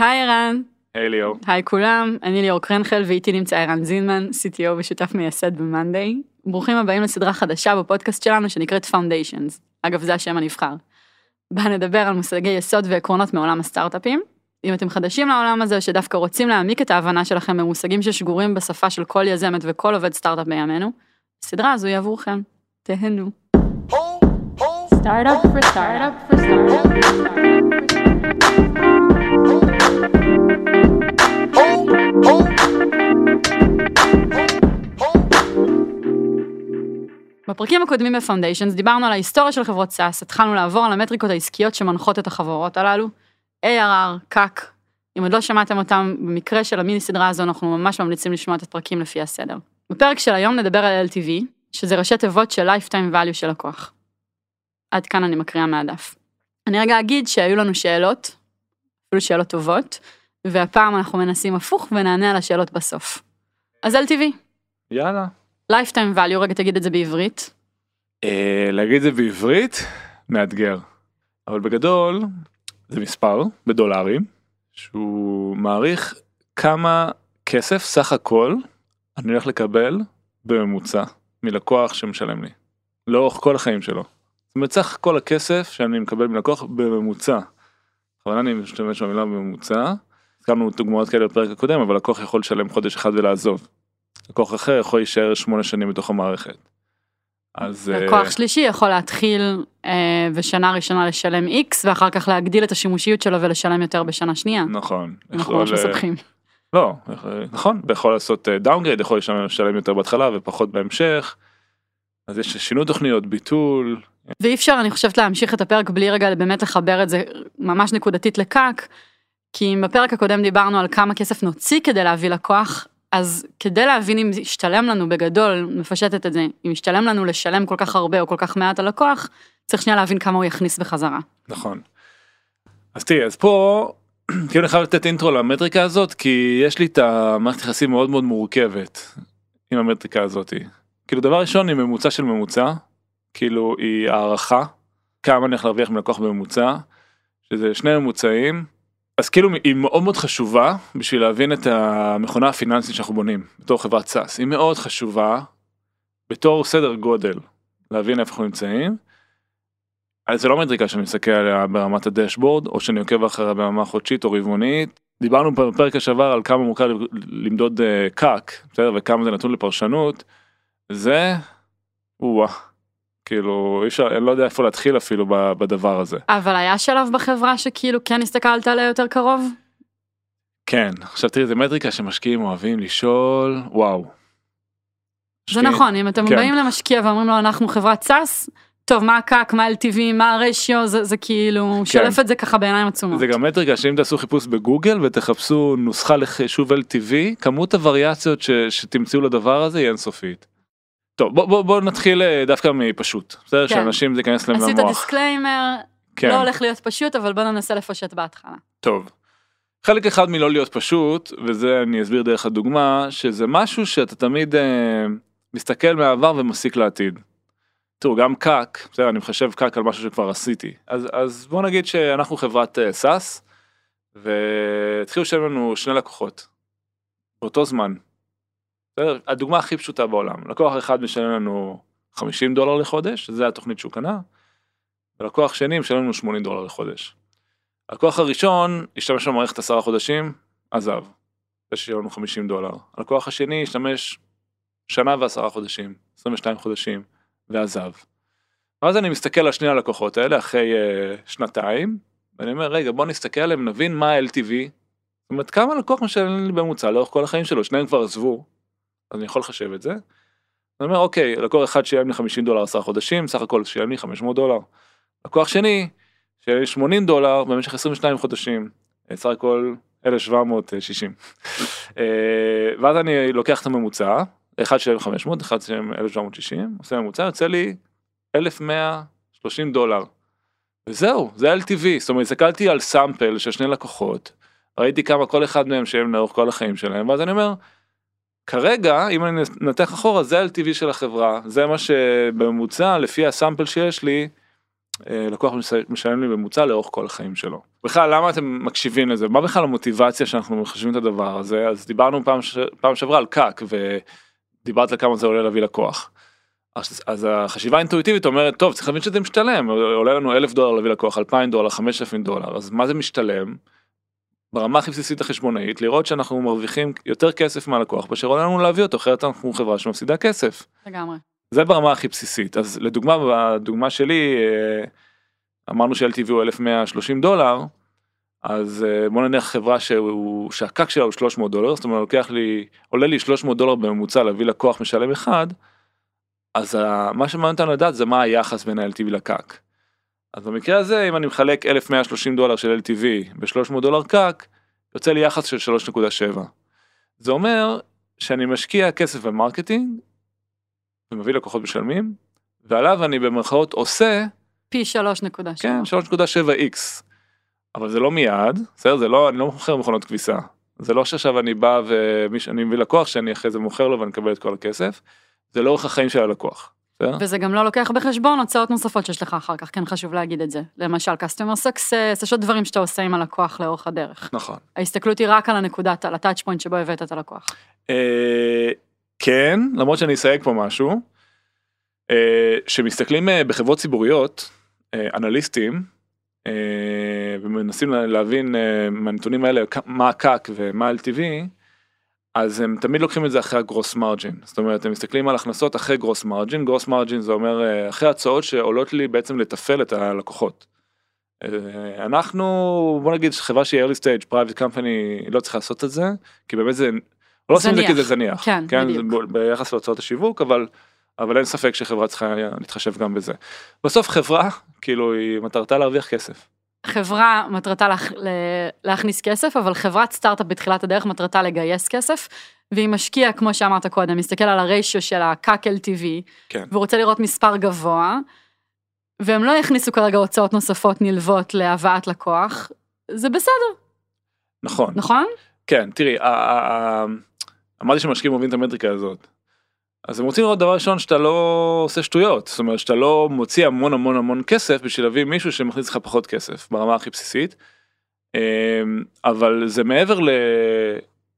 היי ערן, היי ליאור. היי כולם, אני ליאור קרנחל ואיתי נמצא ערן זינמן, CTO ושותף מייסד ב-Monday. ברוכים הבאים לסדרה חדשה בפודקאסט שלנו שנקראת Foundations. אגב, זה השם הנבחר. בה נדבר על מושגי יסוד ועקרונות מעולם הסטארט-אפים. אם אתם חדשים לעולם הזה או שדווקא רוצים להעמיק את ההבנה שלכם במושגים ששגורים בשפה של כל יזמת וכל עובד סטארט-אפ בימינו, הסדרה הזו היא עבורכם. תהנו. Startup for startup for startup for startup for בפרקים הקודמים בפאונדיישנס דיברנו על ההיסטוריה של חברות SaaS, התחלנו לעבור על המטריקות העסקיות שמנחות את החברות הללו, ARR, CAC, אם עוד לא שמעתם אותם, במקרה של המיני סדרה הזו אנחנו ממש ממליצים לשמוע את הפרקים לפי הסדר. בפרק של היום נדבר על LTV, שזה ראשי תיבות של Lifetime Value של לקוח. עד כאן אני מקריאה מהדף. אני רגע אגיד שהיו לנו שאלות, אפילו שאלות טובות, והפעם אנחנו מנסים הפוך ונענה על השאלות בסוף. אז LTV, יאללה. Lifetime Value, רגע תגיד את זה בעברית. אה, להגיד את זה בעברית מאתגר. אבל בגדול זה מספר בדולרים שהוא מעריך כמה כסף סך הכל אני הולך לקבל בממוצע מלקוח שמשלם לי. לאורך כל החיים שלו. זאת אומרת סך כל הכסף שאני מקבל מלקוח בממוצע. בכוונה אני משתמש במילה בממוצע. הזכרנו דוגמאות כאלה בפרק הקודם אבל לקוח יכול לשלם חודש אחד ולעזוב. לקוח אחר יכול להישאר שמונה שנים בתוך המערכת. אז אה, לקוח שלישי יכול להתחיל אה, בשנה ראשונה לשלם X ואחר כך להגדיל את השימושיות שלו ולשלם יותר בשנה שנייה. נכון. אנחנו ממש אה, מסבכים. לא, נכון, ויכול לעשות downgrade, יכול לשלם יותר בהתחלה ופחות בהמשך. אז יש שינוי תוכניות, ביטול, ואי אפשר אני חושבת להמשיך את הפרק בלי רגע באמת לחבר את זה ממש נקודתית ל CAC. כי אם בפרק הקודם דיברנו על כמה כסף נוציא כדי להביא לקוח, אז כדי להבין אם ישתלם לנו בגדול, מפשטת את זה, אם ישתלם לנו לשלם כל כך הרבה או כל כך מעט על לקוח, צריך שנייה להבין כמה הוא יכניס בחזרה. נכון. אז תראי, אז פה, כאילו אני חייב לתת אינטרו למטריקה הזאת, כי יש לי את המערכת יחסים מאוד מאוד מורכבת עם המטריקה הזאת. כאילו דבר ראשון היא ממוצע של ממוצע, כאילו היא הערכה, כמה אני הולך להרוויח מלקוח בממוצע, שזה שני ממוצעים, אז כאילו היא מאוד מאוד חשובה בשביל להבין את המכונה הפיננסית שאנחנו בונים בתור חברת סאס, היא מאוד חשובה בתור סדר גודל, להבין איפה אנחנו נמצאים. אז זה לא מטריקה שאני מסתכל עליה ברמת הדשבורד או שאני עוקב אחריה ברמה חודשית או רבעונית. דיברנו בפרק השעבר על כמה מורכב למדוד אה, קאק? וכמה זה נתון לפרשנות. זה, וואה, כאילו אי אפשר, אני לא יודע איפה להתחיל אפילו בדבר הזה. אבל היה שלב בחברה שכאילו כן הסתכלת עליה יותר קרוב? כן, עכשיו תראי, זה מטריקה שמשקיעים אוהבים לשאול, וואו. זה משקיעים- נכון, אם אתם כן. באים למשקיע ואומרים לו אנחנו חברת SaaS, טוב מה ה CAC, מה LTV, מה הרשיו, זה, זה כאילו שולף את זה ככה בעיניים עצומות. זה גם מטריקה שאם תעשו חיפוש בגוגל ותחפשו נוסחה לחישוב LTV, כמות הווריאציות ש, שתמצאו לדבר הזה היא אינסופית. טוב בוא, בוא, בוא נתחיל אה, דווקא מפשוט, בסדר? כן. שאנשים זה ייכנס להם עשית למוח. disclaimer, כן, לא הולך להיות פשוט, אבל בוא ננסה לפשט בהתחלה. טוב. חלק אחד מלא להיות פשוט, וזה אני אסביר דרך הדוגמה, שזה משהו שאתה תמיד אה, מסתכל מהעבר ומסיק לעתיד. תראו, גם CAC, בסדר, אני מחשב CAC על משהו שכבר עשיתי. אז, אז בוא נגיד שאנחנו חברת אה, SaaS, והתחילו לשלם לנו שני לקוחות, באותו זמן. הדוגמה הכי פשוטה בעולם, לקוח אחד משלם לנו 50 דולר לחודש, זה התוכנית שהוא קנה, ולקוח שני משלם לנו 80 דולר לחודש. הלקוח הראשון השתמש במערכת עשרה חודשים, עזב. זה שיהיה לנו 50 דולר. הלקוח השני השתמש שנה ועשרה חודשים, 22 חודשים, ועזב. ואז אני מסתכל על שני הלקוחות האלה אחרי uh, שנתיים, ואני אומר, רגע, בוא נסתכל עליהם, נבין מה ה-LTV. זאת אומרת, כמה לקוח משלם לי בממוצע לאורך כל החיים שלו, שניהם כבר עזבו, אז אני יכול לחשב את זה. אני אומר, אוקיי, לקוח אחד שילם לי 50 דולר עשרה חודשים, סך הכל שילם לי 500 דולר. לקוח שני, שילם לי 80 דולר במשך 22 חודשים, אה, סך הכל 1760. אה, ואז אני לוקח את הממוצע, אחד שילם 500, אחד שילם 1760, עושה ממוצע, יוצא לי 1130 דולר. וזהו, זה LTV, זאת אומרת, הסתכלתי על סאמפל של שני לקוחות, ראיתי כמה כל אחד מהם שילם לאורך כל החיים שלהם, ואז אני אומר, כרגע, אם אני נתח אחורה, זה ה-LTV של החברה, זה מה שבממוצע, לפי הסאמפל שיש לי, אה, לקוח מש- משלם לי ממוצע לאורך כל החיים שלו. בכלל למה אתם מקשיבים לזה מה בכלל המוטיבציה שאנחנו מחשבים את הדבר הזה אז דיברנו פעם, ש... פעם שעברה על קאק ודיברת על כמה זה עולה להביא לקוח. אז, אז החשיבה האינטואיטיבית אומרת טוב צריך להבין שזה משתלם עולה לנו אלף דולר להביא לקוח אלפיים דולר חמשת אלפים דולר אז מה זה משתלם. ברמה הכי בסיסית החשבונאית לראות שאנחנו מרוויחים יותר כסף מהלקוח מאשר עולה לנו להביא אותו אחרת אנחנו חברה שמפסידה כסף. לגמרי. זה ברמה הכי בסיסית אז לדוגמה בדוגמה שלי אה, אמרנו ש-LTV הוא 1130 דולר אז אה, בוא נניח חברה שהוא שהקק שלה הוא 300 דולר זאת אומרת לוקח לי עולה לי 300 דולר בממוצע להביא לקוח משלם אחד אז מה שמעניין אותנו לדעת זה מה היחס בין ה-LTV לקק. אז במקרה הזה אם אני מחלק 1130 דולר של LTV ב-300 דולר קק יוצא לי יחס של 3.7. זה אומר שאני משקיע כסף ב marketing ומביא לקוחות משלמים ועליו אני במרכאות עושה פי 3.7. כן 3.7x אבל זה לא מיד בסדר זה לא אני לא מוכר מכונות כביסה זה לא שעכשיו אני בא ואני מביא לקוח שאני אחרי זה מוכר לו ואני מקבל את כל הכסף זה לאורך החיים של הלקוח. וזה גם לא לוקח בחשבון הוצאות נוספות שיש לך אחר כך, כן חשוב להגיד את זה. למשל customer success, יש עוד דברים שאתה עושה עם הלקוח לאורך הדרך. נכון. ההסתכלות היא רק על הנקודת, על ה touch point שבו הבאת את הלקוח. אה, כן למרות שאני אסייג פה משהו. אה, שמסתכלים אה, בחברות ציבוריות אנליסטים ומנסים לה- להבין מהנתונים האלה מה הקאק ומה LTV אז הם תמיד לוקחים את זה אחרי הגרוס מרג'ין זאת אומרת הם מסתכלים על הכנסות אחרי גרוס מרג'ין גרוס מרג'ין זה אומר אה, אחרי הצעות שעולות לי בעצם לתפעל את הלקוחות. אה, אנחנו בוא נגיד חברה שהיא early stage private company לא צריך לעשות את זה כי באמת זה לא עושים את זה כי זה זניח כן, זה בדיוק. ב- ביחס להוצאות השיווק אבל אבל אין ספק שחברה צריכה להתחשב גם בזה. בסוף חברה כאילו היא מטרתה להרוויח כסף. חברה מטרתה להכ... ל- להכניס כסף, אבל חברת סטארט-אפ בתחילת הדרך מטרתה לגייס כסף, והיא משקיעה, כמו שאמרת קודם, מסתכל על הריישיו של ה-CAC LTV, כן. ורוצה לראות מספר גבוה, והם לא יכניסו כרגע הוצאות נוספות נלוות להבאת לקוח, זה בסדר, נכון. נכון? כן תראי אמרתי שמשקיעים אוהבים את המטריקה הזאת. אז הם רוצים לראות דבר ראשון שאתה לא עושה שטויות זאת אומרת שאתה לא מוציא המון המון המון כסף בשביל להביא מישהו שמכניס לך פחות כסף ברמה הכי בסיסית. אמ, אבל זה מעבר ל...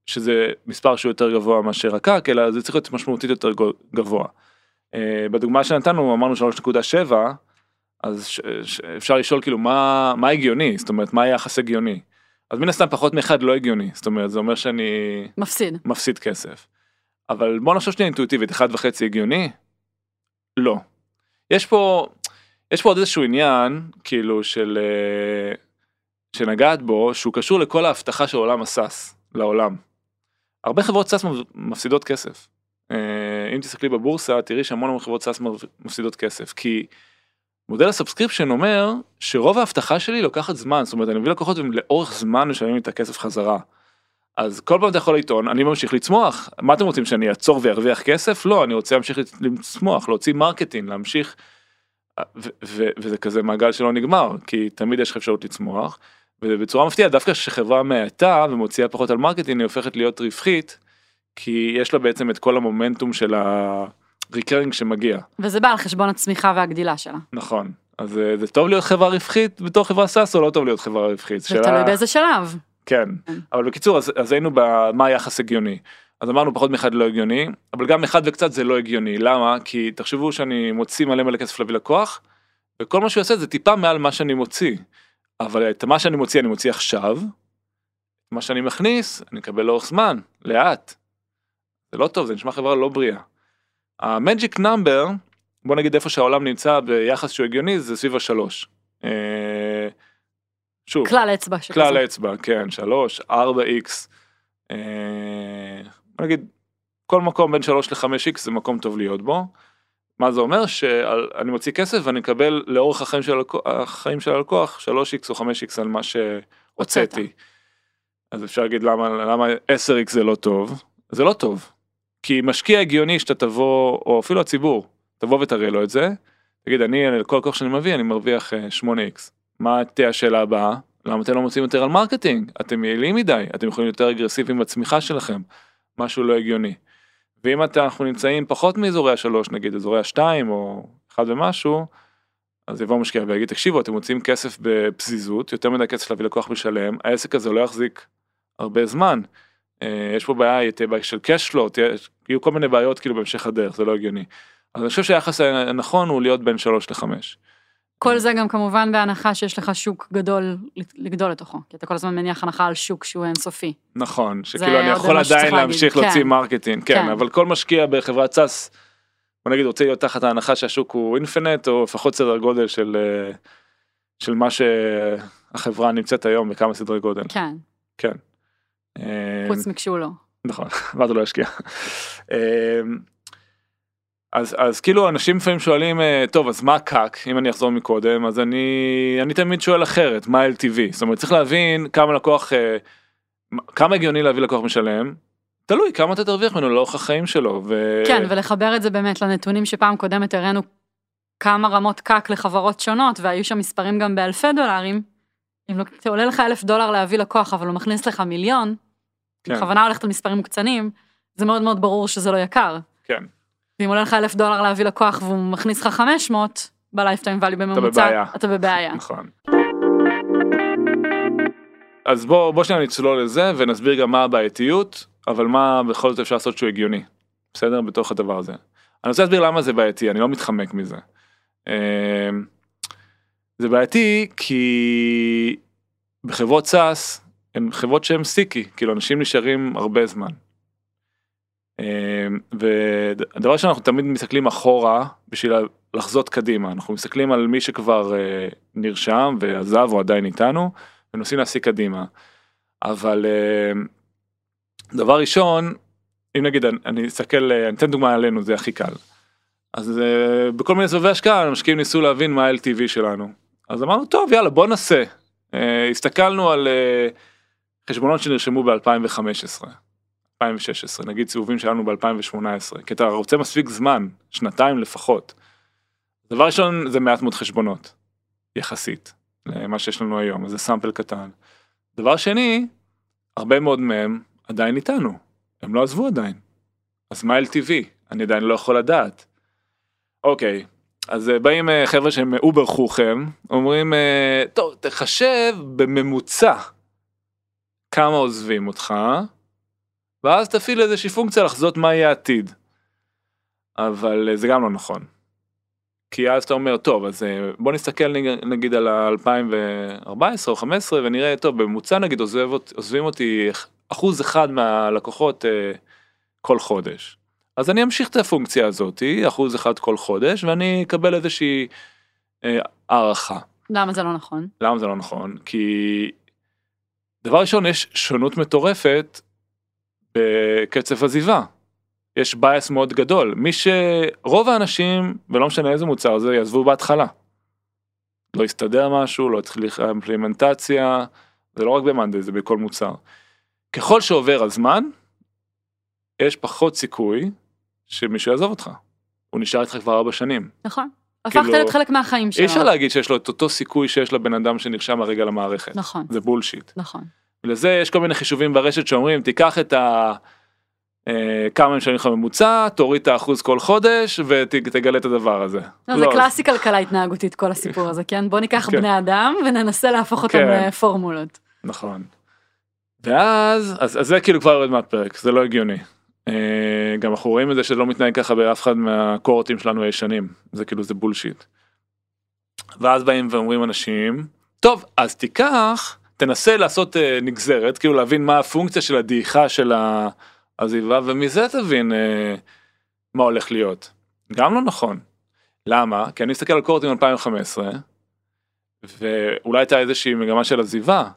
שזה מספר שהוא יותר גבוה מאשר הקק אלא זה צריך להיות משמעותית יותר גבוה. אה, בדוגמה שנתנו אמרנו 3.7 אז ש- ש- אפשר לשאול כאילו מה מה הגיוני זאת אומרת מה היחס הגיוני. אז מן הסתם פחות מאחד לא הגיוני זאת אומרת זה אומר שאני מפסיד. מפסיד כסף. אבל בוא נחשוב שנייה אינטואיטיבית אחד וחצי הגיוני? לא. יש פה יש פה עוד איזשהו עניין כאילו של אה, שנגעת בו שהוא קשור לכל ההבטחה של עולם ה SaaS לעולם. הרבה חברות SaaS מפסידות כסף. אה, אם תסתכלי בבורסה תראי שהמון המון חברות SaaS מפסידות כסף כי מודל ה subscription אומר שרוב ההבטחה שלי לוקחת זמן זאת אומרת אני מביא לקוחות לאורך זמן משלמים את הכסף חזרה. אז כל פעם אתה יכול לטעון אני ממשיך לצמוח מה אתם רוצים שאני אעצור וארוויח כסף לא אני רוצה להמשיך לצמוח להוציא marketing להמשיך. ו- וזה כזה מעגל שלא נגמר כי תמיד יש לך אפשרות לצמוח. ובצורה מפתיעה דווקא כשחברה מאטה ומוציאה פחות על marketing היא הופכת להיות רווחית. כי יש לה בעצם את כל המומנטום של ה recurring שמגיע וזה בא על חשבון הצמיחה והגדילה שלה. נכון אז אה, זה טוב להיות חברה רווחית בתור חברה SaaS או לא טוב להיות חברה רווחית. זה שאלה- תלוי באיזה שלב. כן, כן. אבל בקיצור אז, אז היינו במה היחס הגיוני. אז אמרנו פחות מאחד לא הגיוני, אבל גם אחד וקצת זה לא הגיוני, למה? כי תחשבו שאני מוציא מלא מלא כסף להביא לקוח, וכל מה שהוא עושה זה טיפה מעל מה שאני מוציא. אבל את מה שאני מוציא אני מוציא עכשיו, מה שאני מכניס אני מקבל לאורך זמן, לאט. זה לא טוב, זה נשמע חברה לא בריאה. המג'יק נאמבר, בוא נגיד איפה שהעולם נמצא ביחס שהוא הגיוני זה סביב השלוש. אה, שוב, כלל אצבע. כלל האצבע, כן, 3, 4x, אה, בוא נגיד, כל מקום בין 3 ל-5x זה מקום טוב להיות בו. מה זה אומר? שאני מוציא כסף ואני מקבל לאורך החיים של, הלקוח, החיים של הלקוח 3x או 5x על מה שהוצאתי. אז אפשר להגיד למה, למה 10x זה לא טוב? זה לא טוב. כי משקיע הגיוני שאתה תבוא, או אפילו הציבור, תבוא ותראה לו את זה, תגיד אני, על כל לקוח שאני מביא אני מרוויח אה, 8x. מה תהיה השאלה הבאה? למה אתם לא מוציאים יותר על marketing? אתם יעילים מדי, אתם יכולים יותר אגרסיביים בצמיחה שלכם, משהו לא הגיוני. ואם אתה, אנחנו נמצאים פחות מאזורי השלוש, נגיד אזורי השתיים או אחד ומשהו, אז יבוא משקיע ויגיד תקשיבו אתם מוציאים כסף בפזיזות יותר מדי כסף להביא לקוח משלם העסק הזה לא יחזיק הרבה זמן. אה, יש פה בעיה תהיה בעיה של תהיה- יהיו כל מיני בעיות כאילו בהמשך הדרך זה לא הגיוני. אז אני חושב שהיחס הנכון הוא להיות בין 3 ל-5. כל זה גם כמובן בהנחה שיש לך שוק גדול לגדול לתוכו, כי אתה כל הזמן מניח הנחה על שוק שהוא אינסופי. נכון שכאילו אני יכול עדיין להגיד, להמשיך כן. להוציא marketing כן כן. אבל כל משקיע בחברת SaaS. בוא נגיד רוצה להיות תחת ההנחה שהשוק הוא infinite או לפחות סדר גודל של אה, של מה שהחברה נמצאת היום בכמה סדרי גודל. כן, כן. אה, חוץ מכשהוא לא. נכון, ואז הוא לא ישקיע. אז אז כאילו אנשים לפעמים שואלים אה, טוב אז מה קאק אם אני אחזור מקודם אז אני אני תמיד שואל אחרת מה LTV זאת אומרת צריך להבין כמה לקוח אה, כמה הגיוני להביא לקוח משלם. תלוי כמה אתה תרוויח ממנו לאורך החיים שלו. ו... כן, ולחבר את זה באמת לנתונים שפעם קודמת הראינו כמה רמות קאק לחברות שונות, והיו שם מספרים גם באלפי דולרים. אם לא, עולה לך אלף דולר להביא לקוח, אבל הוא מכניס לך מיליון, כן. בכוונה הולכת על מספרים מוקצנים, זה מאוד מאוד ברור שזה לא יקר. כן. ואם עולה לך אלף דולר להביא לקוח והוא מכניס לך 500 בלייפטיים ואלי בממוצע, בבעיה. אתה בבעיה. נכון. אז בוא בוא שניה נצלול לזה ונסביר גם מה הבעייתיות אבל מה בכל זאת אפשר לעשות שהוא הגיוני. בסדר בתוך הדבר הזה. אני רוצה להסביר למה זה בעייתי אני לא מתחמק מזה. אמ, זה בעייתי כי בחברות סאס הן חברות שהן סטיקי כאילו אנשים נשארים הרבה זמן. אמ, והדבר שאנחנו תמיד מסתכלים אחורה בשביל לחזות קדימה אנחנו מסתכלים על מי שכבר אה, נרשם ועזב או עדיין איתנו ומנסים להסיק קדימה. אבל אה, דבר ראשון אם נגיד אני- אסתכל אה, אני אתן דוגמה עלינו זה הכי קל. אז אה, בכל מיני סבבי השקעה המשקיעים ניסו להבין מה ה-LTV שלנו. אז אמרנו טוב יאללה בוא נעשה. הסתכלנו על חשבונות שנרשמו ב-2015. 2016 נגיד סיבובים שלנו ב-2018 כי אתה רוצה מספיק זמן שנתיים לפחות. דבר ראשון זה מעט מאוד חשבונות יחסית למה שיש לנו היום זה sample קטן. דבר שני הרבה מאוד מהם עדיין איתנו הם לא עזבו עדיין. אז מה LTV אני עדיין לא יכול לדעת. אוקיי אז אה, באים אה, חבר'ה שהם over חוכם אומרים אה, טוב תחשב בממוצע כמה עוזבים אותך ואז תפעיל איזושהי פונקציה לחזות מה יהיה העתיד. אבל אה, זה גם לא נכון. כי אז אתה אומר טוב אז אה, בוא נסתכל נג- נגיד על ה-2014 או 15 ונראה טוב בממוצע נגיד עוזב, עוזבים אותי אחוז אחד מהלקוחות אה, כל חודש. אז אני אמשיך את הפונקציה הזאתי אחוז אחד כל חודש ואני אקבל איזושהי אה, הערכה. למה זה לא נכון? למה זה לא נכון? כי דבר ראשון יש שונות מטורפת בקצב עזיבה. יש bias מאוד גדול. כי שרוב האנשים, ולא משנה איזה מוצר זה, יעזבו בהתחלה. לא יסתדר משהו, לא יצליח אימפלימנטציה, זה לא רק ב-monday, זה בכל מוצר. ככל שעובר הזמן, יש פחות סיכוי שמישהו יעזוב אותך. הוא נשאר איתך כבר ארבע שנים. נכון. הפכת כאילו, להיות חלק מהחיים שלו. אי אפשר להגיד שיש לו את אותו סיכוי שיש לבן אדם שנרשם הרגע למערכת. נכון, זה bullshit. נכון. לזה יש כל מיני חישובים ברשת שאומרים תיקח את ה... אה, כמה משלמים לך ממוצע, תוריד את האחוז כל חודש ותגלה את הדבר הזה. לא, זה לא, קלאסי כלכלה התנהגותית כל הסיפור הזה, כן? בוא ניקח כן. בני אדם וננסה להפוך אותם כן. לפורמולות. נכון. ואז, אז, אז זה כאילו כבר יורד מהפרק, זה לא הגיוני. אה, גם אנחנו רואים את זה שזה לא מתנהג ככה באף אחד מהקורטים שלנו הישנים, זה כאילו זה בולשיט. ואז באים ואומרים אנשים, טוב, אז תיקח, תנסה לעשות אה, נגזרת, כאילו להבין מה הפונקציה של הדעיכה של העזיבה, ומזה תבין אה, מה הולך להיות. גם לא נכון. למה? כי אני מסתכל על קורטים 2015, ואולי הייתה איזושהי מגמה של עזיבה.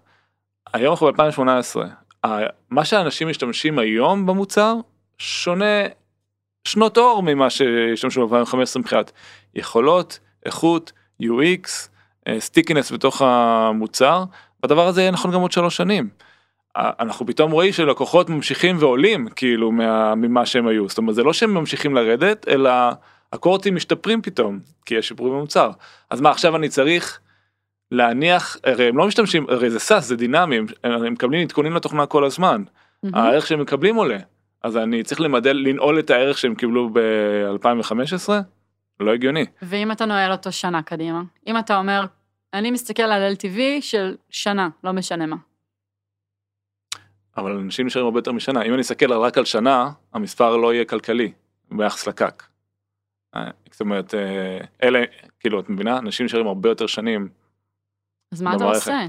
היום אנחנו ב-2018, מה שאנשים משתמשים היום במוצר שונה שנות אור ממה שהשתמשו ב-2015 מבחינת יכולות, איכות, UX, stickiness בתוך המוצר, והדבר הזה יהיה נכון גם עוד שלוש שנים. אנחנו פתאום רואים שלקוחות ממשיכים ועולים כאילו מה, ממה שהם היו, זאת אומרת זה לא שהם ממשיכים לרדת, אלא ה-cohortים משתפרים פתאום, כי יש שיפורים במוצר. אז מה עכשיו אני צריך להניח, הרי הם לא משתמשים, הרי זה SaaS, זה דינמי, הם, הם מקבלים עדכונים לתוכנה כל הזמן, מהמם. הערך שהם מקבלים עולה, אז אני צריך למדל, לנעול את הערך שהם קיבלו ב-2015? לא הגיוני. ואם אתה נועל אותו שנה קדימה? אם אתה אומר, אני מסתכל על LTV של שנה, לא משנה מה. אבל אנשים נשארים הרבה יותר משנה. אם אני אסתכל רק על שנה, המספר לא יהיה כלכלי ביחס לקק. אה, זאת אומרת, אה, אלה, כאילו, את מבינה? אנשים נשארים הרבה יותר שנים. אז מה אתה. עושה?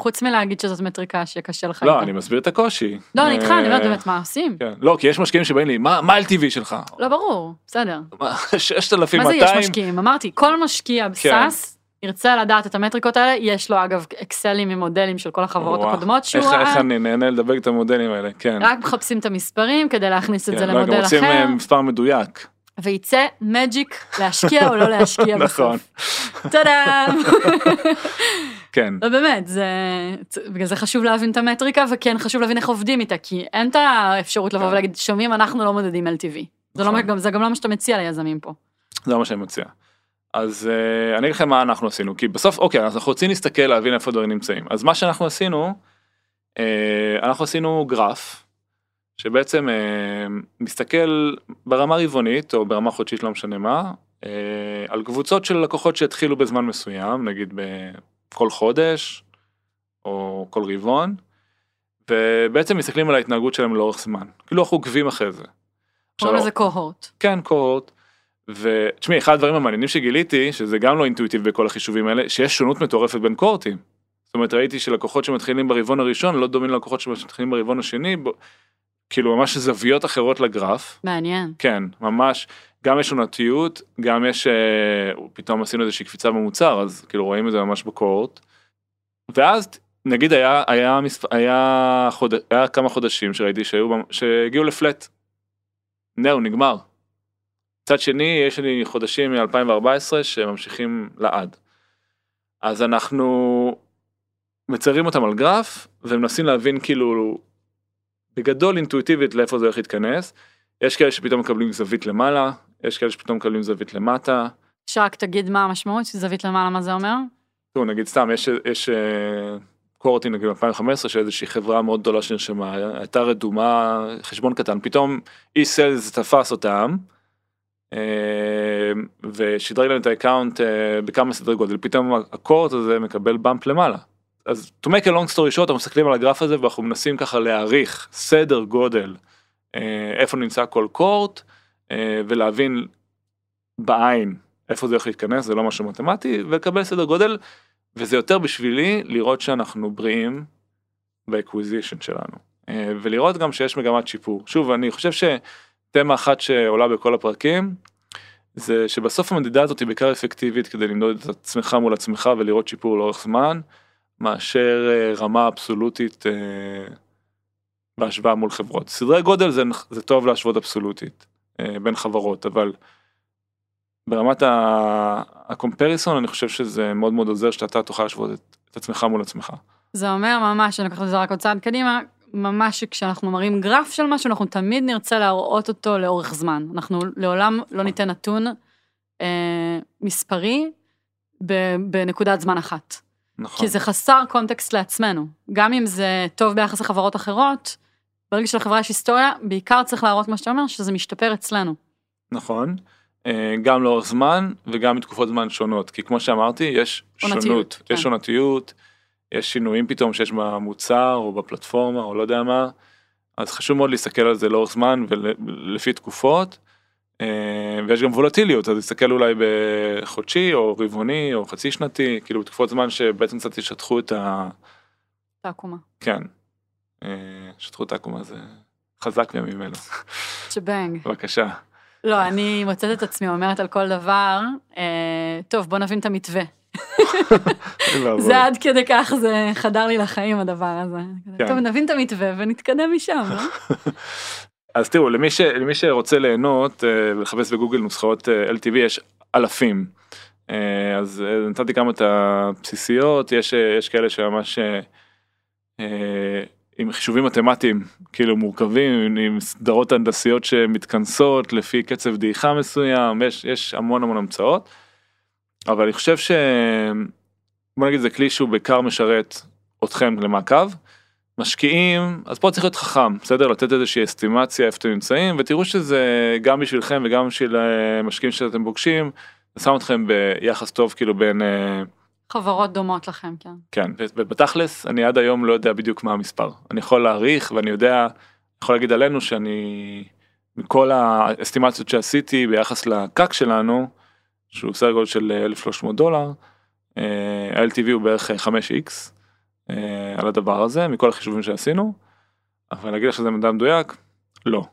חוץ מלהגיד שזאת מטריקה שקשה לך לא. אני מסביר את הקושי. לא, אני איתך, אני אומרת אה, באמת, מה עושים? כן. לא, כי יש משקיעים שבאים לי, מה מה LTV שלך? לא, ברור, בסדר. מה, 6,200? מה זה יש משקיעים? אמרתי, כל משקיע כן. בסאס ירצה לדעת את המטריקות האלה, יש לו אגב אקסלים עם מודלים של כל החברות וואו, הקודמות שהוא איך- איך אני נהנה לדבק את המודלים האלה, כן. רק מחפשים את המספרים כדי להכניס את כן, זה לא, למודל רוצים אחר, אה, מספר מדויק. וייצא מג'יק להשקיע או לא להשקיע נכון, בסוף. טאדאם. כן. לא באמת, זה, בגלל זה חשוב להבין את המטריקה וכן חשוב להבין איך עובדים איתה, כי אין את האפשרות לבוא כן. ולהגיד, שומעים, אנחנו לא מודדים LTV. זה, לא, נכון. גם, זה גם לא מה שאתה מציע ליזמים פה. זה מה שאני מציע. אז uh, אני אגיד לכם מה אנחנו עשינו, כי בסוף, אוקיי, אז אנחנו רוצים להסתכל, להבין איפה הדברים נמצאים. אז מה שאנחנו עשינו, uh, אנחנו עשינו גרף, שבעצם uh, מסתכל ברמה רבעונית, או ברמה חודשית, לא משנה מה, uh, על קבוצות של לקוחות שהתחילו בזמן מסוים, נגיד בכל חודש, או כל רבעון, ובעצם מסתכלים על ההתנהגות שלהם לאורך זמן. כאילו אנחנו עוקבים אחרי זה. קוראים לזה קוהורט. כן, קוהורט. ותשמעי, אחד הדברים המעניינים שגיליתי, שזה גם לא אינטואיטיבי בכל החישובים האלה, שיש שונות מטורפת בין קוהורטים. זאת אומרת, ראיתי שלקוחות שמתחילים ברבעון הראשון לא דומים ללקוחות שמתחילים ברבעון השני, ב... כאילו ממש זוויות אחרות לגרף. מעניין. כן, ממש, גם יש עונתיות, גם יש, אה, פתאום עשינו איזושהי קפיצה במוצר, אז כאילו רואים את זה ממש בקוהורט. ואז נגיד היה, היה, מספ... היה, חוד... היה כמה חודשים שראיתי שהיו, שהגיעו לפלט. זהו, נגמר. מצד שני, יש לי חודשים מ-2014 שממשיכים לעד. אז אנחנו מציירים אותם על גרף ומנסים להבין כאילו בגדול אינטואיטיבית לאיפה זה הולך להתכנס. יש כאלה שפתאום מקבלים זווית למעלה, יש כאלה שפתאום מקבלים זווית למטה. שרק תגיד מה המשמעות של זווית למעלה, מה זה אומר? תראו, נגיד סתם, יש, יש אה, cohort נגיד 2015 שאיזושהי חברה מאוד גדולה שנרשמה, הייתה רדומה, חשבון קטן, פתאום sales תפס אותם, ושדרג להם את ה-account אה, בכמה סדרי גודל, פתאום ה-cohort הזה מקבל bump למעלה. אז to make a long story short, אנחנו מסתכלים על הגרף הזה ואנחנו מנסים ככה להעריך סדר גודל, אה, איפה נמצא כל cohort, אה, ולהבין בעין איפה זה הולך להתכנס, זה לא משהו מתמטי, ולקבל סדר גודל, וזה יותר בשבילי לראות שאנחנו בריאים ב-acquisition שלנו, אה, ולראות גם שיש מגמת שיפור. שוב, אני חושב שתמה אחת שעולה בכל הפרקים, זה שבסוף המדידה הזאת היא בעיקר אפקטיבית כדי למדוד את עצמך מול עצמך ולראות שיפור לאורך זמן, מאשר אה, רמה אבסולוטית אה, בהשוואה מול חברות. סדרי גודל זה, זה טוב להשוות אבסולוטית אה, בין חברות, אבל ברמת הקומפריסון אני חושב שזה מאוד מאוד עוזר שאתה תוכל להשוות את, את עצמך מול עצמך. זה אומר ממש, אני לוקחת את זה רק עוד צעד קדימה, ממש שכשאנחנו מראים גרף של משהו, אנחנו תמיד נרצה להראות אותו לאורך זמן. אנחנו לעולם לא ניתן נתון אה, מספרי בנקודת זמן אחת. נכון. כי זה חסר קונטקסט לעצמנו. גם אם זה טוב ביחס לחברות אחרות, ברגע שלחברה יש היסטוריה, בעיקר צריך להראות, כמו שאתה אומר, שזה משתפר אצלנו. נכון. אה, גם לאורך זמן וגם בתקופות זמן שונות כי כמו שאמרתי יש עונתיות, שונות כן. יש עונתיות יש שינויים פתאום שיש במוצר או בפלטפורמה או לא יודע מה אז חשוב מאוד להסתכל על זה לאורך זמן ולפי תקופות אה, ויש גם וולטיליות אז להסתכל אולי בחודשי או רבעוני או חצי שנתי כאילו בתקופות זמן שבעצם קצת ישטחו את ה... את העקומה. כן. אה, שטחו את העקומה זה חזק בימים אלו צ'בנג. בבקשה. לא, אני מוצאת את עצמי אומרת על כל דבר, אה, טוב, בוא נבין את המתווה. זה עד כדי כך, זה חדר לי לחיים הדבר הזה. כן. טוב, נבין את המתווה ונתקדם משם, לא? אז תראו למי, ש, למי שרוצה ליהנות אה, ולחפש בגוגל נוסחאות אה, LTV יש אלפים. אה, אז אה, נתתי כמה את הבסיסיות יש אה, יש כאלה שממש אה, אה, עם חישובים מתמטיים כאילו מורכבים עם סדרות הנדסיות שמתכנסות לפי קצב דעיכה מסוים יש יש המון המון המצאות. אבל אני חושב ש... בוא נגיד זה כלי שהוא בעיקר משרת אתכם למעקב. משקיעים, אז פה צריך להיות חכם, בסדר? לתת איזושהי אסטימציה איפה אתם נמצאים, ותראו שזה גם בשבילכם וגם בשביל אה, משקיעים שאתם פוגשים, זה שם אתכם ביחס טוב כאילו בין, אה, חברות דומות לכם, כן. כן, ובתכלס אני עד היום לא יודע בדיוק מה המספר. אני יכול להעריך ואני יודע, יכול להגיד עלינו שאני, מכל האסטימציות שעשיתי ביחס לקאק שלנו, שהוא סדר גודל של אה, 1,300 דולר, אה, ה-LTV הוא בערך אה, 5x אה, על הדבר הזה, מכל החישובים שעשינו, אבל להגיד לך שזה מדע מדויק? לא.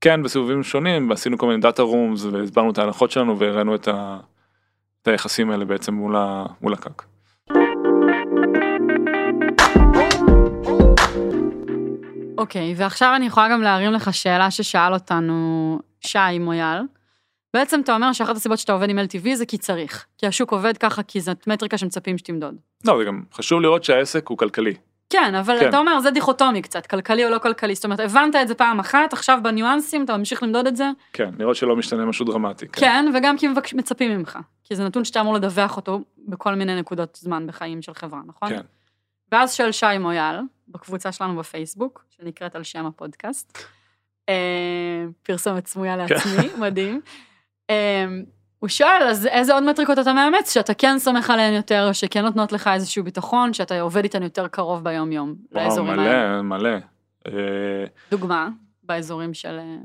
כן, בסיבובים שונים, עשינו כל מיני data rooms והסברנו את ההנחות שלנו והראינו את, ה... את היחסים האלה בעצם מול, ה... מול ה-CAC. אוקיי, ועכשיו אני יכולה גם להרים לך שאלה ששאל אותנו שי מויאל. בעצם אתה אומר שאחת הסיבות שאתה עובד עם LTV זה כי צריך. כי השוק עובד ככה, כי זאת מטריקה שמצפים שתמדוד. לא, זה גם חשוב לראות שהעסק הוא כלכלי. כן, אבל כן. אתה אומר, זה דיכוטומי קצת, כלכלי או לא כלכלי. זאת אומרת, הבנת את זה פעם אחת, עכשיו בניואנסים אתה ממשיך למדוד את זה? כן, לראות שלא משתנה משהו דרמטי. כן, וגם כי מבקש- מצפים ממך. כי זה נתון שאתה אמור לדווח אותו בכל מיני נקודות זמן בחיים של חברה, נכון? כן. ואז שואל שי מויאל, בקבוצה שלנו בפייסבוק, שנקראת על שם הפודקאסט, אה, פרסומת סמויה לעצמי, מדהים. אה, הוא שואל, אז איזה עוד מטריקות אתה מאמץ, שאתה כן סומך עליהן יותר, שכן נותנות לך איזשהו ביטחון, שאתה עובד איתן יותר קרוב ביום-יום, לאזורים האלה. מלא, מלא. אה, דוגמה, באזורים של... אה,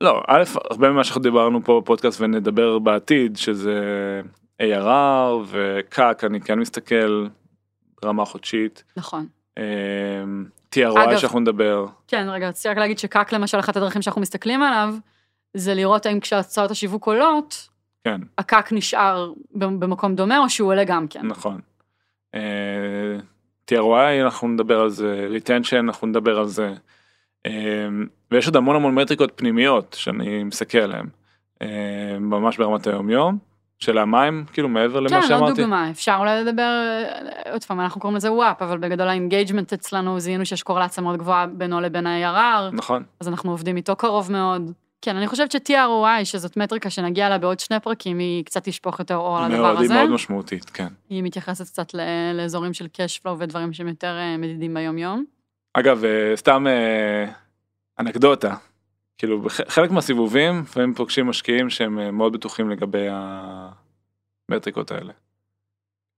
לא, א', הרבה ממה שאנחנו דיברנו פה בפודקאסט ונדבר בעתיד, שזה ARR וקאק, אני כן מסתכל ברמה חודשית. נכון. אה, TROI שאנחנו נדבר. כן, רגע, רציתי רק להגיד שקאק למשל, אחת הדרכים שאנחנו מסתכלים עליו, זה לראות האם כשהצעות השיווק עולות, כן, הקאק נשאר במקום דומה, או שהוא עולה גם כן. נכון. אה, TROI אנחנו נדבר על זה, retention אנחנו נדבר על זה. אה, ויש עוד המון המון מטריקות פנימיות שאני מסתכל עליהן. אה, ממש ברמת היום יום. שאלה מה הם כאילו מעבר למה כן, עוד שאמרתי. דוגמה, אפשר אולי לדבר, עוד פעם, אנחנו קוראים לזה WAP, אבל בגדול ה-engagement אצלנו, זיהינו שיש קורלציה מאוד גבוהה בינו לבין ה-ARR, נכון. אז אנחנו עובדים איתו קרוב מאוד. כן, אני חושבת ש-TROI, שזאת מטריקה שנגיע אליה בעוד שני פרקים, היא קצת תשפוך יותר אור על הדבר מאוד, היא הזה. מאוד משמעותית, כן. היא מתייחסת קצת לאזורים של cash flow ודברים שהם יותר אה, מדידים ביום-יום. אגב, אה, סתם אה, אנקדוטה, כאילו חלק מהסיבובים לפעמים פוגשים משקיעים שהם מאוד בטוחים לגבי המטריקות האלה.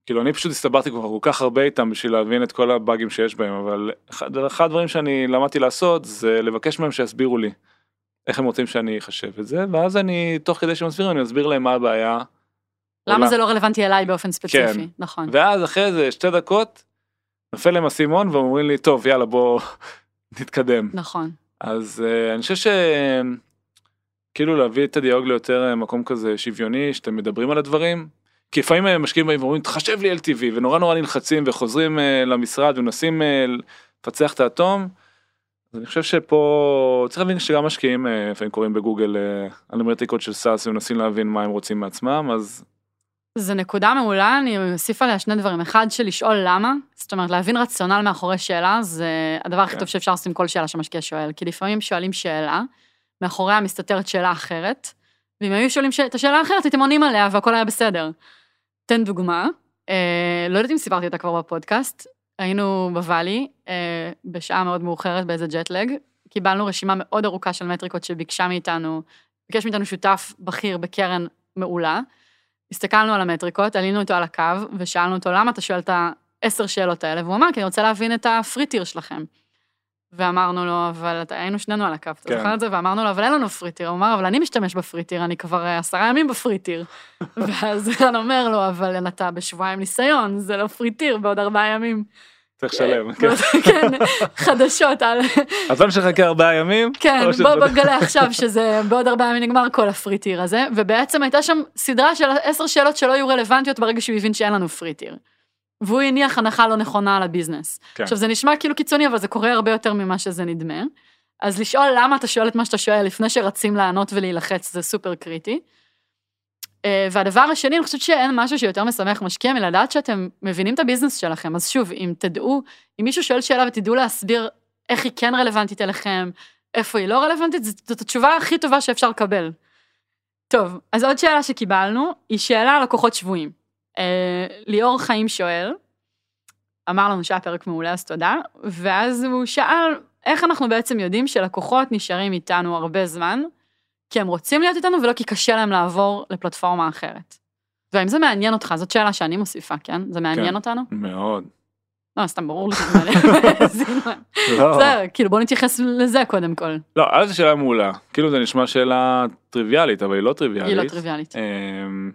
כאילו אני פשוט הסתברתי כבר כל כך הרבה איתם בשביל להבין את כל הבאגים שיש בהם, אבל אחד, אחד הדברים שאני למדתי לעשות זה לבקש מהם שיסבירו לי איך הם רוצים שאני אחשב את זה, ואז אני, תוך כדי שהם מסבירים, אני אסביר להם מה הבעיה. למה עולה. זה לא רלוונטי אליי באופן ספציפי, כן. נכון. ואז אחרי איזה שתי דקות, נופל להם האסימון והם אומרים לי, טוב, יאללה, בוא נתקדם. נכון. אז uh, אני חושב ש... כאילו להביא את הדיאלוג ליותר אה, מקום כזה שוויוני, שאתם מדברים על הדברים. כי לפעמים אה, משקיעים באים ואומרים, תחשב לי LTV, ונורא נורא נלחצים וחוזרים uh, למשרד ומנסים uh, לפצח את האטום. אז אני חושב שפה צריך להבין שגם משקיעים אה, לפעמים קוראים בגוגל אה, על מטריקות של סאס ומנסים להבין מה הם רוצים מעצמם, אז זו נקודה מעולה, אני אוסיף עליה שני דברים. אחד, של לשאול למה, זאת אומרת, להבין רציונל מאחורי שאלה, זה הדבר הכי כן. טוב שאפשר לעשות עם כל שאלה שמשקיע שואל. כי לפעמים שואלים שאלה, מאחוריה מסתתרת שאלה אחרת, ואם היו שואלים ש- את השאלה האחרת, הייתם עונים עליה והכל היה בסדר. תן דוגמה, אה, לא יודעת אם סיפרתי אותה כבר בפודקאסט, היינו בוואלי, בשעה מאוד מאוחרת באיזה ג'טלג, קיבלנו רשימה מאוד ארוכה של מטריקות שביקשה מאיתנו, ביקש מאיתנו שותף בכיר בקרן מעולה. הסתכלנו על המטריקות, עלינו איתו על הקו, ושאלנו אותו, למה אתה שואל את העשר שאלות האלה? והוא אמר, כי אני רוצה להבין את הפריטיר שלכם. ואמרנו לו, אבל היינו שנינו על הקו, אתה כן. זוכר את זה? ואמרנו לו, אבל אין לנו free tier. הוא אמר, אבל אני משתמש ב-free tier, אני כבר אה, עשרה ימים ב-free tier. ואז אני אומר לו, אבל אתה בשבועיים ניסיון, זה לא free tier בעוד ארבעה ימים. צריך לשלם. כן. כן, חדשות על... אז לא שחכה ארבעה ימים. כן, שזה- בוא בוא נגלה עכשיו שזה בעוד ארבעה ימים נגמר כל ה-free tier הזה, ובעצם הייתה שם סדרה של עשר שאלות שלא יהיו רלוונטיות ברגע שהוא הבין שאין לנו free tier. והוא הניח הנחה לא נכונה על ה-business. כן. עכשיו זה נשמע כאילו קיצוני, אבל זה קורה הרבה יותר ממה שזה נדמה. אז לשאול למה אתה שואל את מה שאתה שואל לפני שרצים לענות ולהילחץ זה סופר קריטי. אה, והדבר השני, אני חושבת שאין משהו שיותר משמח משקיע מלדעת שאתם מבינים את ה-business שלכם. אז שוב, אם תדעו, אם מישהו שואל שאלה ותדעו להסביר איך היא כן רלוונטית אליכם, איפה היא לא רלוונטית, זאת, התשובה הכי טובה שאפשר לקבל. טוב, אז עוד שאלה שקיבלנו, היא שאלה על לקוחות שבויים. אה, ליאור חיים שואל, אמר לנו שהיה פרק מעולה, אז תודה. ואז הוא שאל, איך אנחנו בעצם יודעים שלקוחות נשארים איתנו הרבה זמן, כי הם רוצים להיות איתנו ולא כי קשה להם לעבור לפלטפורמה אחרת. והאם זה מעניין אותך? זאת שאלה שאני מוסיפה, כן? זה מעניין כן. אותנו? מאוד. לא, סתם ברור לי שזה מעניין. לא, בסדר, כאילו בוא נתייחס לזה קודם כל. לא, אז זו שאלה מעולה. כאילו זה נשמע שאלה טריוויאלית, אבל היא לא טריוויאלית. היא לא טריוויאלית. אמ,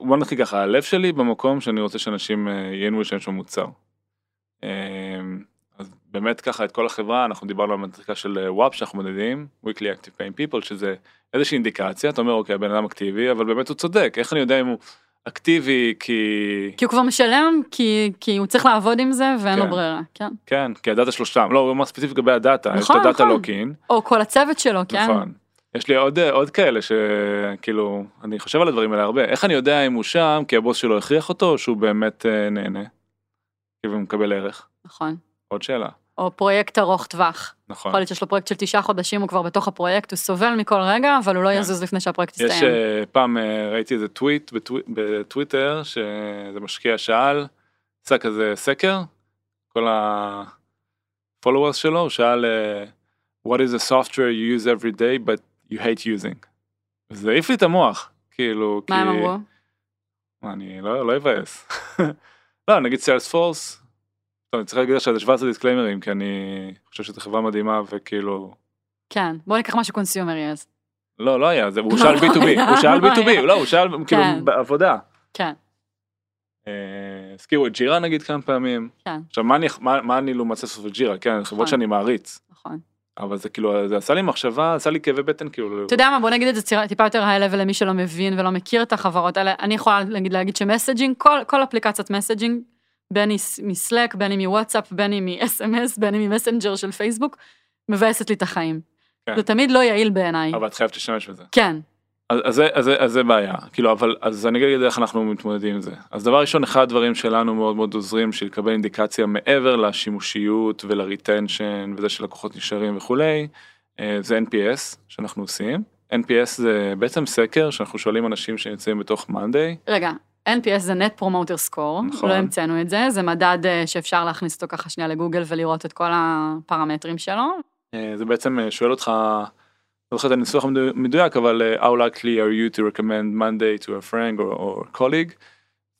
בוא נתחיל ככה, הלב שלי במקום שאני רוצה שאנשים אה, ייהנו לשם של מוצר. אמ, באמת ככה את כל החברה, אנחנו דיברנו על מטריקה של אה, וואפ שאנחנו מודדים, weekly active paying people, שזה איזושהי אינדיקציה, אתה אומר אוקיי, הבן אדם אקטיבי, אבל באמת הוא צודק, איך אני יודע אם הוא אקטיבי כי... כי הוא כבר משלם, כי, כי הוא צריך לעבוד עם זה ואין לו כן. ברירה, כן? כן, כי הדאטה שלו שם, לא, הוא אמר ספציפית לגבי הדאטה, יש את נכון, הדאטה נכון. לוקין, או כל הצוות שלו, כן? נכון. יש לי עוד, עוד כאלה שכאילו, אני חושב על הדברים האלה הרבה. איך אני יודע אם הוא שם כי הבוס שלו הכריח אותו או שהוא באמת אה, נהנה? כאילו מקבל ערך. נכון. עוד שאלה. או פרויקט ארוך טווח. נכון. יכול להיות שיש לו פרויקט של תשעה חודשים, הוא כבר בתוך הפרויקט, הוא סובל מכל רגע, אבל הוא לא כן. יזוז לפני שהפרויקט יש יסתיים. אה, פעם אה, ראיתי איזה טוויט בטוו- בטוויטר שזה משקיע שאל, עשה כזה סקר, כל ה-followers שלו, הוא שאל אה, what is a software you use every day but you hate using. וזה העיף לי את המוח, כאילו, מה הם כי- אמרו? מה, אני לא, לא אבאס. לא, נגיד Salesforce, טוב, אני צריך להגיד עכשיו 17 disclaimerים, כי אני חושב שזו חברה מדהימה וכאילו, כן, בוא ניקח משהו consumerי אז. לא, לא היה, זה, הוא לא שאל B2B, היה, הוא שאל לא B2B, היה. לא, הוא שאל כאילו כן. בעבודה. כן, אה, הזכירו את Jira נגיד כמה פעמים. כן, עכשיו, מה אני, לעומת ספר Jira, כן, חברות נכון. שאני מעריץ, נכון. אבל זה כאילו, זה עשה לי מחשבה, עשה לי כאבי בטן, כאילו, אתה יודע מה, בוא נגיד את זה טיפה יותר high-level למי שלא מבין ולא מכיר את החברות האלה. אני יכולה להגיד, להגיד ש-messaging, כל, כל אפליקציית messaging, בין היא מ-Slack, בין היא מ-WhatsApp, בין היא מ-SMS, בין היא מ-Messenger של פייסבוק, מבאסת לי את החיים. כן. זה תמיד לא יעיל בעיניי. אבל את חייבת להשתמש בזה. כן, אז, אז, אז, אז זה בעיה, כאילו, אבל, אז אני אגיד איך אנחנו מתמודדים עם זה. אז דבר ראשון, אחד הדברים שלנו מאוד מאוד עוזרים של לקבל אינדיקציה מעבר לשימושיות ול-retention וזה שלקוחות נשארים וכולי, אה, זה NPS שאנחנו עושים. NPS זה בעצם סקר שאנחנו שואלים אנשים שנמצאים בתוך מאנדיי, רגע, NPS זה Net Promoter Score, נכון. לא המצאנו את זה, זה מדד אה, שאפשר להכניס אותו ככה שנייה לגוגל ולראות את כל הפרמטרים שלו. אה, זה בעצם אה, שואל אותך, לא זוכר את הניסוח המדו- המדויק, אבל how likely are you to recommend Monday to a friend or, or colleague,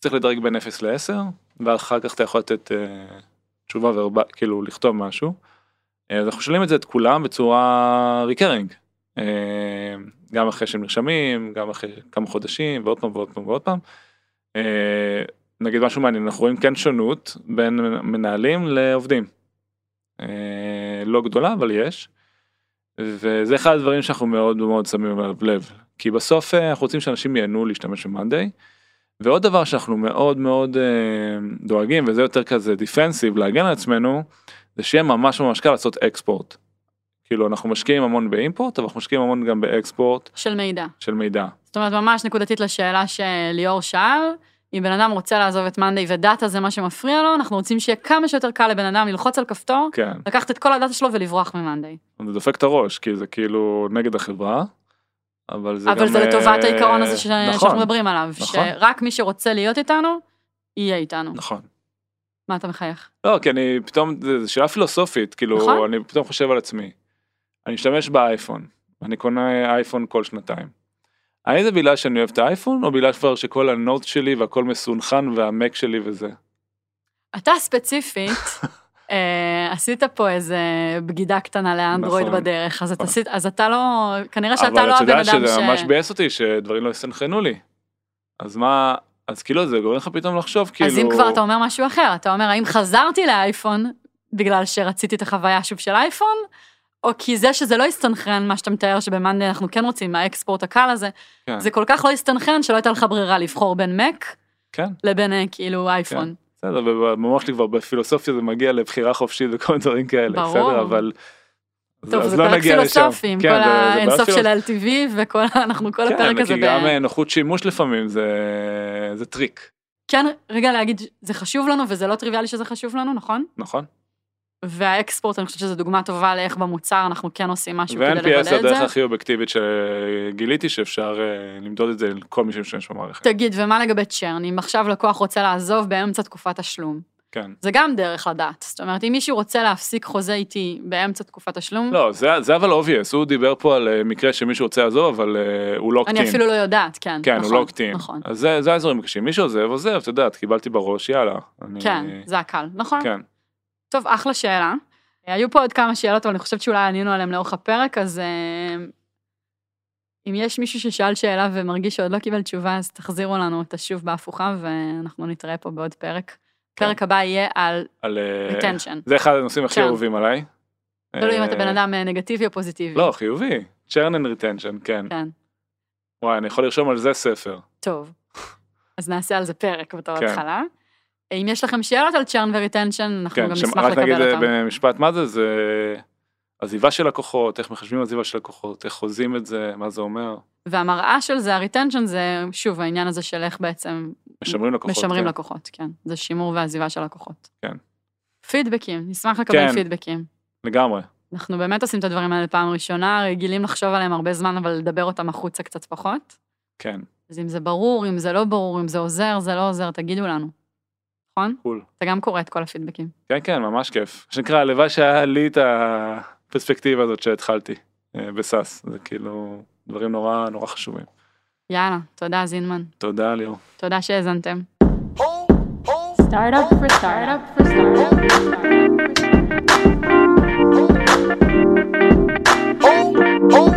צריך לדרג בין 0 ל-10, ואחר כך אתה יכול לתת תשובה ורבה, כאילו לכתוב משהו. אז אנחנו שואלים את זה את כולם בצורה ריקרינג, גם אחרי שהם נרשמים, גם אחרי כמה חודשים, ועוד פעם ועוד פעם ועוד פעם. אה, נגיד משהו מעניין, אנחנו רואים כן שונות בין מנהלים לעובדים. אה, לא גדולה אבל יש. וזה אחד הדברים שאנחנו מאוד מאוד שמים עליו לב כי בסוף אה, אנחנו רוצים שאנשים ייהנו להשתמש במאנדיי. ועוד דבר שאנחנו מאוד מאוד דואגים וזה יותר כזה דיפנסיב להגן על עצמנו זה שיהיה ממש ממש קל לעשות אקספורט. כאילו אנחנו משקיעים המון באימפורט אבל אנחנו משקיעים המון גם באקספורט של מידע. של מידע. זאת אומרת, ממש נקודתית לשאלה שליאור שאל, אם בן אדם רוצה לעזוב את מאנדיי ודאטה זה מה שמפריע לו, אנחנו רוצים שיהיה כמה שיותר קל לבן אדם ללחוץ על כפתור, כן. לקחת את כל הדאטה שלו ולברוח ממאנדיי. זה דופק את הראש כי זה כאילו נגד החברה. אבל זה אבל גם זה לטובת אה, העיקרון הזה ש... נכון, שאנחנו מדברים עליו, נכון. שרק מי שרוצה להיות איתנו, יהיה איתנו. נכון. מה אתה מחייך? לא, כי אני פתאום, זו שאלה פילוסופית, כאילו, נכון. אני פתאום חושב על עצמי. אני משתמש באייפון, אני קונה אייפון כל שנתיים. האם זה בגלל שאני אוהב את האייפון, או בגלל כבר שכל הנוט שלי והכל מסונכן והמק שלי וזה? אתה ספציפית, אה, עשית פה איזה בגידה קטנה לאנדרואיד נכון. בדרך, אז אתה נכון. עשית- אז אתה לא, כנראה שאתה אבל לא את הבן אדם ש... שזה ממש ביאס אותי שדברים לא יסנכרנו לי. אז מה, אז כאילו זה גורם לך פתאום לחשוב, כאילו... אז אם כבר אתה אומר משהו אחר, אתה אומר, האם חזרתי לאייפון בגלל שרציתי את החוויה שוב של אייפון, או כי זה שזה לא הסתנכרן, מה שאתה מתאר שבמאנדי אנחנו כן רוצים, האקספורט הקל הזה, כן, זה כל כך לא הסתנכרן שלא הייתה לך ברירה לבחור בין מק כן, לבין אה, כאילו אייפון. בסדר, ובמוח שלי כבר בפילוסופיה זה מגיע לבחירה חופשית וכל מיני דברים כאלה, ברור. בסדר, אבל... טוב, אז זה לא פרק. פילוסופי, עם כן, כל האינסוף של. LTV וכל, אנחנו כל הפרק כן, הזה כי ב... גם אה, נוחות שימוש לפעמים זה, זה טריק, כן, רגע להגיד, זה חשוב לנו וזה לא טריוויאלי שזה חשוב לנו, נכון? נכון? וה-export, אני חושבת שזו דוגמה טובה לאיך במוצר אנחנו כן עושים משהו כדי לוודא ו-NPS את זה הדרך זה. הכי אובייקטיבית שגיליתי שאפשר אה, למדוד את זה לכל מי שמשתמש במערכת. תגיד, ומה לגבי צ'רן? אם עכשיו לקוח רוצה לעזוב באמצע תקופת תשלום, כן. זה גם דרך לדעת. זאת אומרת, אם מישהו רוצה להפסיק חוזה איתי באמצע תקופת תשלום, לא, זה, זה אבל obvious, הוא דיבר פה על אה, מקרה שמישהו רוצה לעזוב, אבל אה, הוא לא קטין. אני אפילו לא יודעת, כן. כן, נכון, הוא לא קטין. נכון. אז זה, זה האזורים הקשים. מי שעוזב, עוזב, את יודעת, קיבלתי בראש, יאללה. אני... כן, זה הקל, נכון? כן. טוב, אחלה שאלה. היו פה עוד כמה שאלות, אבל אני חושבת שאולי ענינו עליהן לאורך הפרק, אז אה, אם יש מישהו ששאל שאלה ומרגיש שעוד לא קיבל תשובה, אז תחזירו לנו אותה שוב בהפוכה, ואנחנו נתראה פה בעוד פרק. כן. פרק הבא יהיה על על... אה, retention. זה אחד הנושאים הכי. אהובים עליי. תלוי אם אתה אה, בן אדם נגטיבי או פוזיטיבי. לא, חיובי. churn and retention, כן. כן, וואי, אני יכול לרשום על זה ספר. טוב. אז נעשה על זה פרק בתור כן. התחלה. אם יש לכם שאלות על churn ו-retention, אנחנו כן, גם שמ- נשמח רק נגיד לקבל אה, אותם. במשפט מה זה, זה עזיבה של לקוחות, איך מחשבים עזיבה של לקוחות, איך חוזים את זה, מה זה אומר, והמראה של זה, ה retention, זה שוב העניין הזה של איך בעצם משמרים לקוחות. משמרים כן. לקוחות, כן. זה שימור ועזיבה של לקוחות. כן. פידבקים, נשמח לקבל כן. פידבקים. לגמרי. אנחנו באמת עושים את הדברים האלה פעם ראשונה, רגילים לחשוב עליהם הרבה זמן, אבל לדבר אותם החוצה קצת פחות. כן, אז אם זה ברור, אם זה לא ברור, אם זה עוזר, זה לא עוזר, תגידו לנו. נכון? cool. אתה גם קורא את כל הפידבקים. כן, כן, ממש כיף. מה שנקרא, הלוואי שהיה לי את הפרספקטיבה הזאת שהתחלתי אה, בסאס. זה כאילו דברים נורא נורא חשובים. יאללה, תודה זינמן. תודה ליאור. תודה שהאזנתם. Startup for startup for startup. Oh,